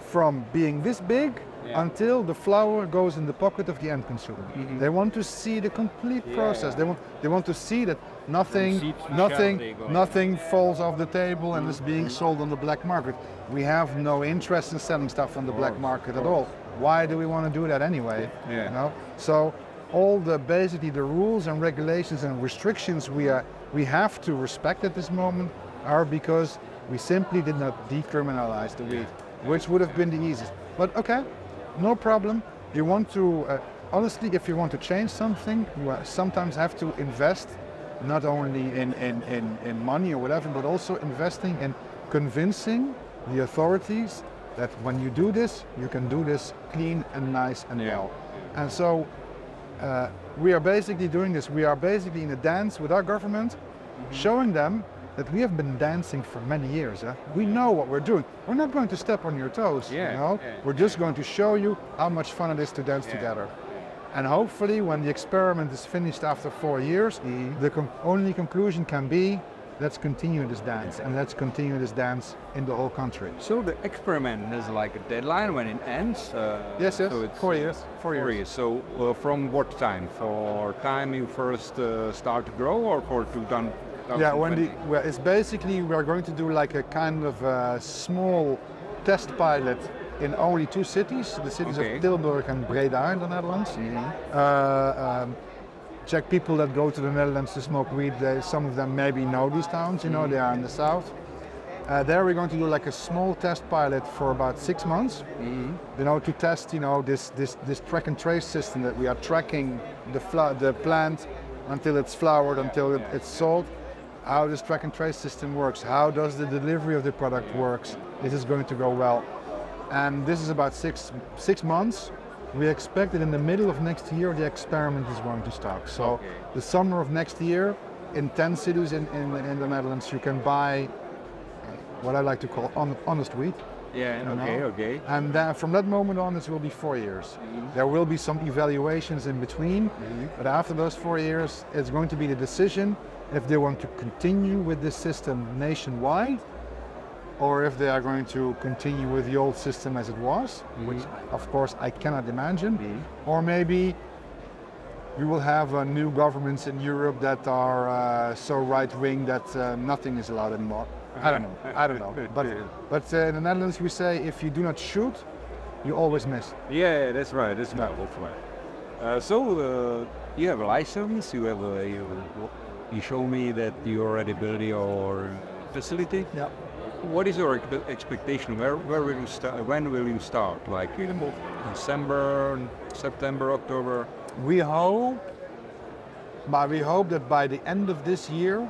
from being this big Yeah. until the flower goes in the pocket of the end consumer. They want to see the complete process. They want they want to see that nothing nothing shell they go. nothing falls off the table and is being sold on the black market. We have no interest in selling stuff on the black market at all. Why do we want to do that anyway? Yeah. You know? So all the basically the rules and regulations and restrictions we are we have to respect at this moment are because we simply did not decriminalize the weed, which would have been the easiest. But okay, no problem. You want to uh, honestly, if you want to change something, you sometimes have to invest not only in, in, in, in money or whatever, but also investing in convincing the authorities that when you do this, you can do this clean and nice and well. And so uh, we are basically doing this. We are basically in a dance with our government, showing them that we have been dancing for many years. Huh? We know what we're doing. We're not going to step on your toes. Yeah, You know? yeah, we're just going to show you how much fun it is to dance together. And hopefully, when the experiment is finished after four years, the con- only conclusion can be let's continue this dance and let's continue this dance in the whole country. So the experiment has like a deadline when it ends. Uh, Yes, yes. So it's Four years. Four Four years. years. So uh, from what time? For time you first uh, start to grow, or for 2000? Yeah, when the, well, it's basically we're going to do like a kind of uh small test pilot in only two cities, the cities Okay. of Tilburg and Breda in the Netherlands. Uh, um, Czech people that go to the Netherlands to smoke weed, they, some of them maybe know these towns, you know, they are in the south. Uh, there we're going to do like a small test pilot for about six months, you know, to test, you know, this, this, this track and trace system that we are tracking the, the plant until it's flowered, until it, it's sold, how this track and trace system works, how does the delivery of the product works. This is going to go well. And this is about six, six months. We expect that in the middle of next year, the experiment is going to start. So Okay. the summer of next year, in 10 cities in, in, in the Netherlands, you can buy uh, what I like to call hon- honest wheat. Yeah. you Okay. know. Okay. And then from that moment on, it will be four years. Mm-hmm. There will be some evaluations in between, mm-hmm. but after those four years, it's going to be the decision if they want to continue with this system nationwide or if they are going to continue with the old system as it was, which of course I cannot imagine, or maybe we will have uh, new governments in Europe that are uh, so right wing that uh, nothing is allowed anymore. I don't know. I don't know. But but uh, in the Netherlands we say if you do not shoot, you always miss. Yeah, that's right. That's right. Right. Uh, so uh, you have a license. You have a, you, you show me that you already built your facility. Yeah. What is your expectation? Where, where will you start? When will you start? Like in December, September, October? We hope but we hope that by the end of this year,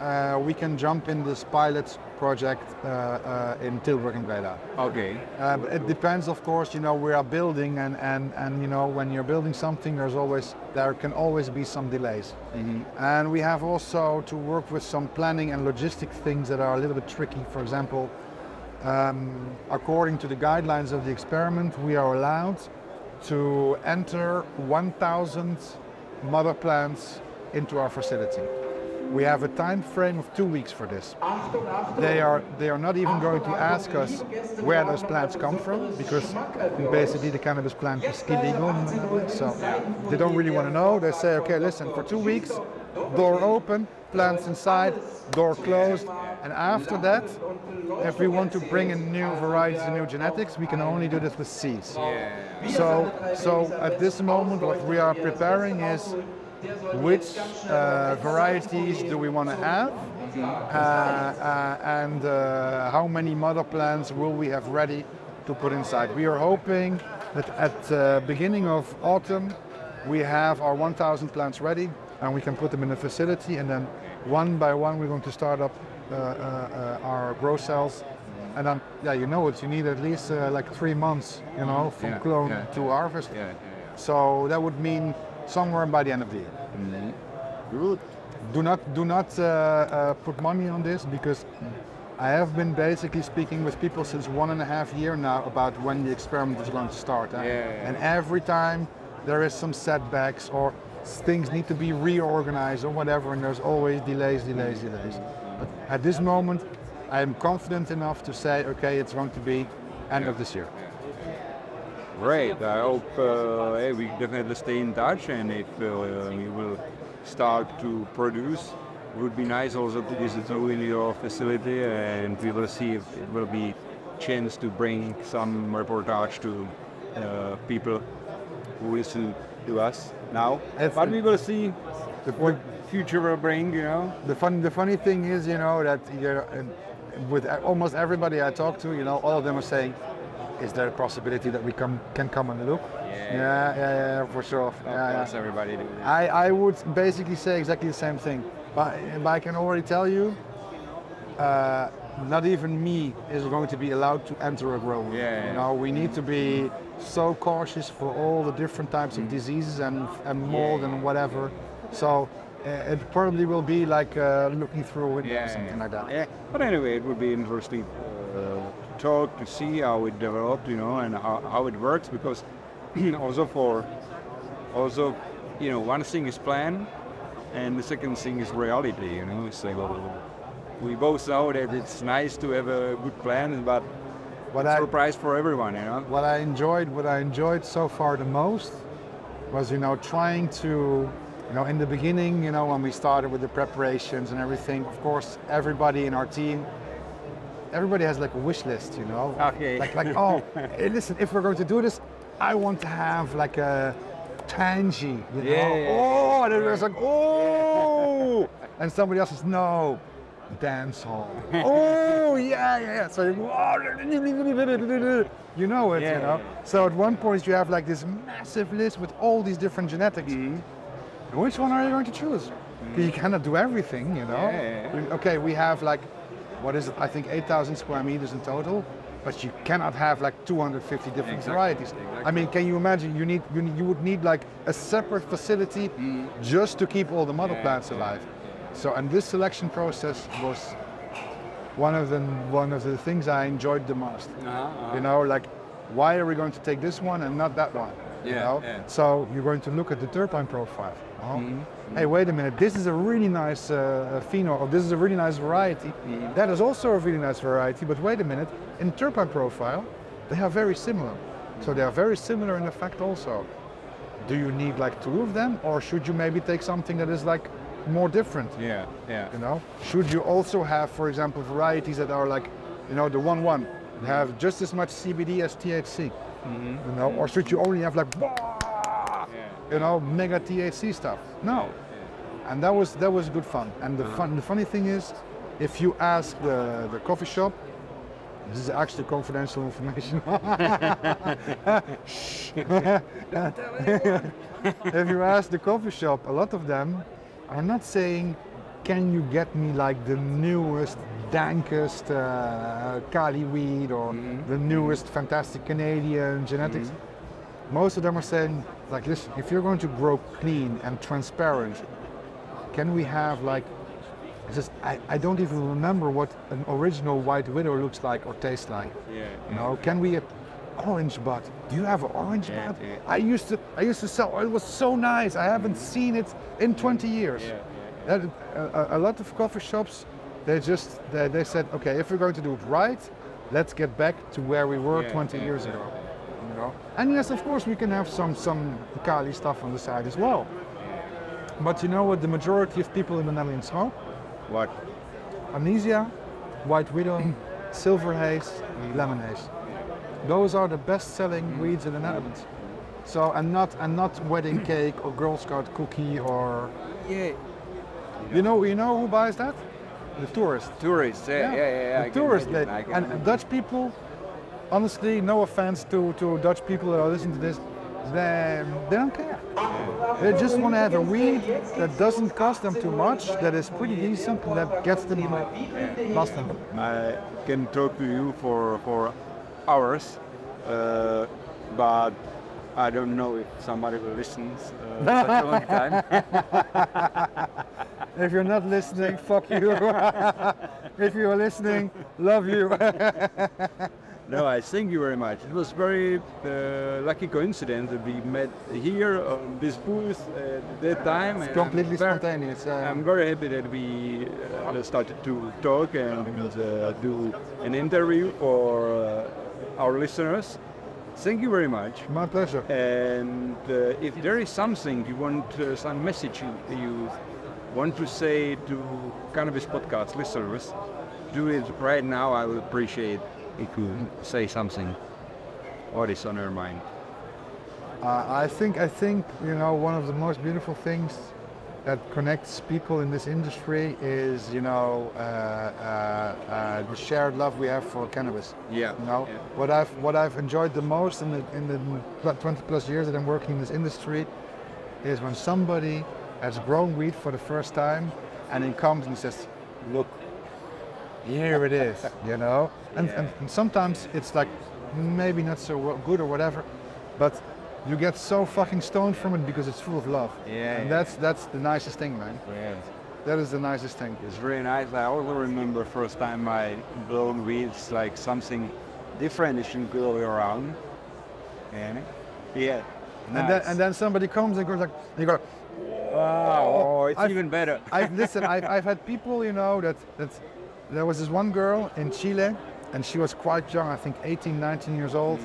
uh, we can jump in this pilot project uh, uh, in Tilburg and Breda. Okay. Uh, it depends, of course. You know, we are building, and, and, and you know, when you're building something, there's always there can always be some delays. And we have also to work with some planning and logistic things that are a little bit tricky. For example, um, according to the guidelines of the experiment, we are allowed to enter 1,000 mother plants into our facility. We have a time frame of two weeks for this. They are they are not even going to ask us where those plants come from because basically the cannabis plant is illegal. So they don't really want to know. They say, okay, listen, for two weeks, door open, plants inside, door closed, and after that, if we want to bring in new varieties and new genetics, we can only do this with seeds. So so at this moment, what we are preparing is which uh, varieties do we want to have uh, uh, and uh, how many mother plants will we have ready to put inside. We are hoping that at the beginning of autumn we have our 1000 plants ready and we can put them in the facility and then one by one we're going to start up uh, uh, uh, our grow cells and then yeah you know it you need at least uh, like three months you know from Yeah, clone yeah. to harvest Yeah, yeah, yeah. so that would mean somewhere by the end of the year. Good. Do not do not uh, uh, put money on this because I have been basically speaking with people since one and a half year now about when the experiment is going to start. And, Yeah, yeah, yeah. and every time there is some setbacks or things need to be reorganized or whatever, and there's always delays, delays, delays. But at this moment, I am confident enough to say, okay, it's going to be end of this year. Great. I hope uh, hey, we definitely stay in touch, and if uh, we will start to produce, it would be nice also to visit you in your facility, and we will see if it will be chance to bring some reportage to uh, people who listen to us now. But we will see what future will bring. You know. The fun, the funny thing is, you know, that you're, uh, with almost everybody I talk to, you know, all of them are saying, "Is there a possibility that we come can come and look?" Yeah. yeah, yeah, yeah, for sure. Of Yeah, yeah. everybody do. I, I would basically say exactly the same thing, but, but I can already tell you, uh, not even me is going to be allowed to enter a grow room. Yeah, yeah, You know, we need to be so cautious for all the different types of diseases and, and mold and whatever. So uh, it probably will be like uh, looking through a window or Yeah, something like that. Yeah, but anyway, it would be interesting uh, talk to see how it developed, you know, and how, how it works because also for also you know one thing is plan, and the second thing is reality. You know, it's like well, we both know that it's nice to have a good plan, but What I, surprise for everyone, you know. what I enjoyed, what I enjoyed so far the most was, you know, trying to, you know, in the beginning, you know, when we started with the preparations and everything, of course, everybody in our team, everybody has like a wish list, you know. Okay. Like, like, oh, hey, listen, if we're going to do this, I want to have like a Tangie, you know. Yeah, yeah, Oh, and everybody's like, oh, and somebody else says no. Dance hall. oh yeah, yeah, yeah. So you you know it, Yeah, you know. yeah. So at one point you have like this massive list with all these different genetics. Mm-hmm. Which one are you going to choose? You cannot do everything, you know. Okay, we have like, what is it? I think 8,000 square meters in total, but you cannot have like 250 different Exactly, varieties. I mean, can you imagine? You need, you, need, you would need like a separate facility just to keep all the mother Mm. Yeah, plants yeah, alive. So, and this selection process was one of the one of the things I enjoyed the most. Uh-huh, You know, like, why are we going to take this one and not that one? you know? yeah. So you're going to look at the terpene profile. Oh, Mm-hmm. Hey, wait a minute. This is a really nice uh, phenol, or this is a really nice variety. Mm-hmm. That is also a really nice variety. But wait a minute. In terpene profile, they are very similar. So they are very similar in effect also. Do you need like two of them, or should you maybe take something that is like more different? Yeah, yeah. You know, should you also have, for example, varieties that are like, you know, the one-one have just as much CBD as THC? You know, or should you only have like! You know, mega THC stuff? No. And that was that was good fun. And the uh-huh. fun, the funny thing is, if you ask the the coffee shop, This is actually confidential information. if you ask the coffee shop, a lot of them are not saying, "Can you get me like the newest, dankest uh, Cali weed or mm-hmm. the newest, fantastic Canadian genetics?" Mm-hmm. Most of them are saying, "Like, listen, if you're going to grow clean and transparent, can we have like?" It's just, I, I don't even remember what an original white widow looks like or tastes like. Yeah. You know, can we orange bud? Do you have an orange Yeah, bud? yeah. I used to I used to sell. Oh, it was so nice. I haven't mm. seen it in 20 years. Yeah, That, uh, a, a lot of coffee shops, they just they, they said, okay, if we're going to do it right, let's get back to where we were Yeah, 20 yeah, years ago. You know, and yes, of course, we can have some some Cali stuff on the side as well. But you know what? The majority of people in the Netherlands smoke What? Amnesia, White Widow, Silver Haze, Lemon Haze. Those are the best-selling mm. weeds in the Netherlands. So and not and not wedding cake or Girl Scout cookie or Yeah. you know you know who buys that? The tourists. Tourists. Yeah, yeah, yeah. yeah, I The can tourist. imagine, they- and. Dutch people, honestly, no offense to, to Dutch people that are listening to this, they, they don't care. They just want to have a weed that doesn't cost them too much, that is pretty decent, and that gets them past them. I can talk to you for for hours, uh, but I don't know if somebody will listen uh, such a long time. If you're not listening, fuck you. if you're listening, love you. no, I thank you very much. It was very uh, lucky coincidence that we met here on this booth at that time. I'm Completely very- spontaneous. uh, I'm very happy that we uh, started to talk and uh, do an interview for uh, our listeners. Thank you very much. my pleasure. And uh, if there is something you want, uh, some message you, you want to say to Cannabis Podcast listeners, do it right now. I will appreciate if could say something. What is on her mind? Uh, I think I think you know one of the most beautiful things that connects people in this industry is you know uh, uh, uh, the shared love we have for cannabis. Yeah. You know yeah. what I've what I've enjoyed the most in the in the 20 plus years that I'm working in this industry is when somebody has grown weed for the first time and he comes and says, "Look, here it is," you know. And, and, and sometimes it's like maybe not so well- good or whatever, but you get so fucking stoned from it because it's full of love. Yeah, And yeah, that's that's the nicest thing, man. That is the nicest thing. It's really nice. I also remember the first time I blown weeds like something different that you go around. And yeah. And then and then somebody comes and goes like, you go. wow, oh, it's I've- even better. I've listen. I've, I've had people, you know, that that there was this one girl in Chile, and she was quite young, I think 18, 19 years old,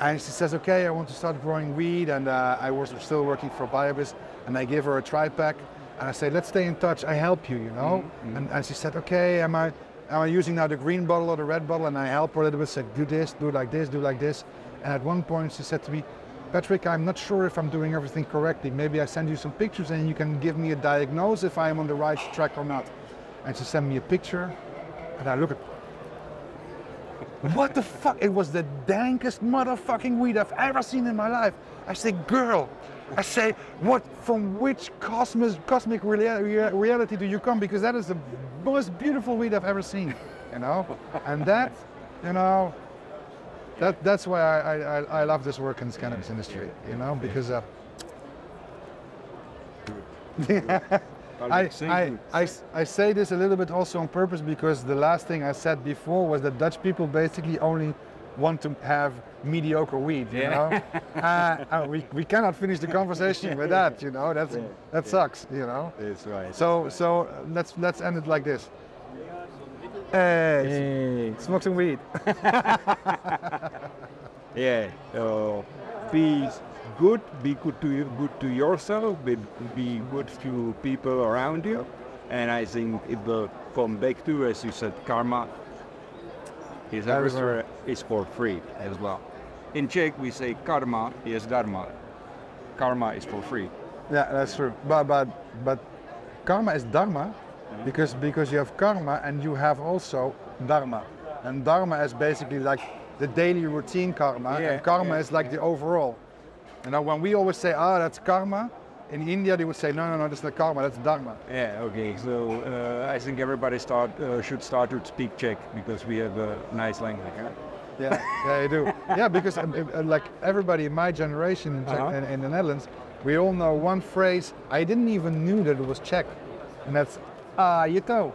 and she says, "Okay, I want to start growing weed," and uh, I was still working for BioBizz, and I give her a tri pack, and I say, "Let's stay in touch. I help you, you know." And, and she said, "Okay, am I?" Am I using now the green bottle or the red bottle? And I help her a little bit, said, do this, do like this, do like this. And at one point she said to me, Patrick, I'm not sure if I'm doing everything correctly. Maybe I send you some pictures and you can give me a diagnosis if I'm on the right track or not. And she sent me a picture, and I look at. What the fuck? It was the dankest motherfucking weed I've ever seen in my life. I say, girl. I say, what? From which cosmic cosmic rea- rea- reality do you come? Because that is the most beautiful weed I've ever seen. You know, and that, you know, that that's why I, I, I- I love this work in the cannabis industry. You know, because uh, I, I, I, I say this a little bit also on purpose because the last thing I said before was that Dutch people basically only want to have mediocre weed, you Yeah. know? uh, uh, we, we cannot finish the conversation with that, you know? That's, Yeah, that sucks, you know? That's right. So, so uh, let's, let's end it like this. Hey, smoke some weed. Yeah. oh, be good. Be good to you, good to yourself. Be, be good to people around you. And I think it will come back to, as you said, karma. Is everywhere is for free as well. In Czech we say karma is dharma. Karma is for free. Yeah, that's true. But but but karma is dharma mm-hmm. because because you have karma and you have also dharma. and dharma is basically like the daily routine karma, Yeah, and karma yeah, is like the overall. You know, when we always say, "Ah, that's karma," in India they would say, "No, no, no, that's not karma, that's dharma." Yeah, okay. So uh, I think everybody start uh, should start to speak Czech because we have a nice language. Huh? Yeah, yeah, you do. Yeah, because um, uh, like everybody in my generation in, Czech, Uh-huh. in, in the Netherlands, we all know one phrase. I didn't even knew that it was Czech, and that's "Ah, je to."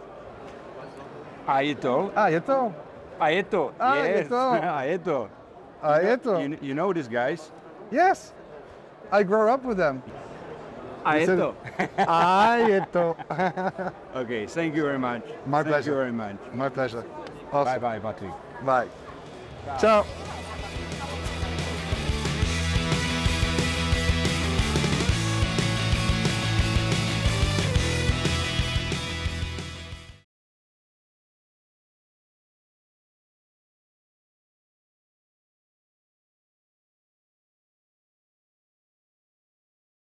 A je to? Ah, je to. A je to? A je to. A je to. Ah, je to. You, you know these guys? Yes, I grew up with them. A je Listen. to? Ah, je to. Okay, thank you very much. My thank pleasure. you very much. My pleasure. Bye Awesome. bye, Patrick. Bye. Ciao.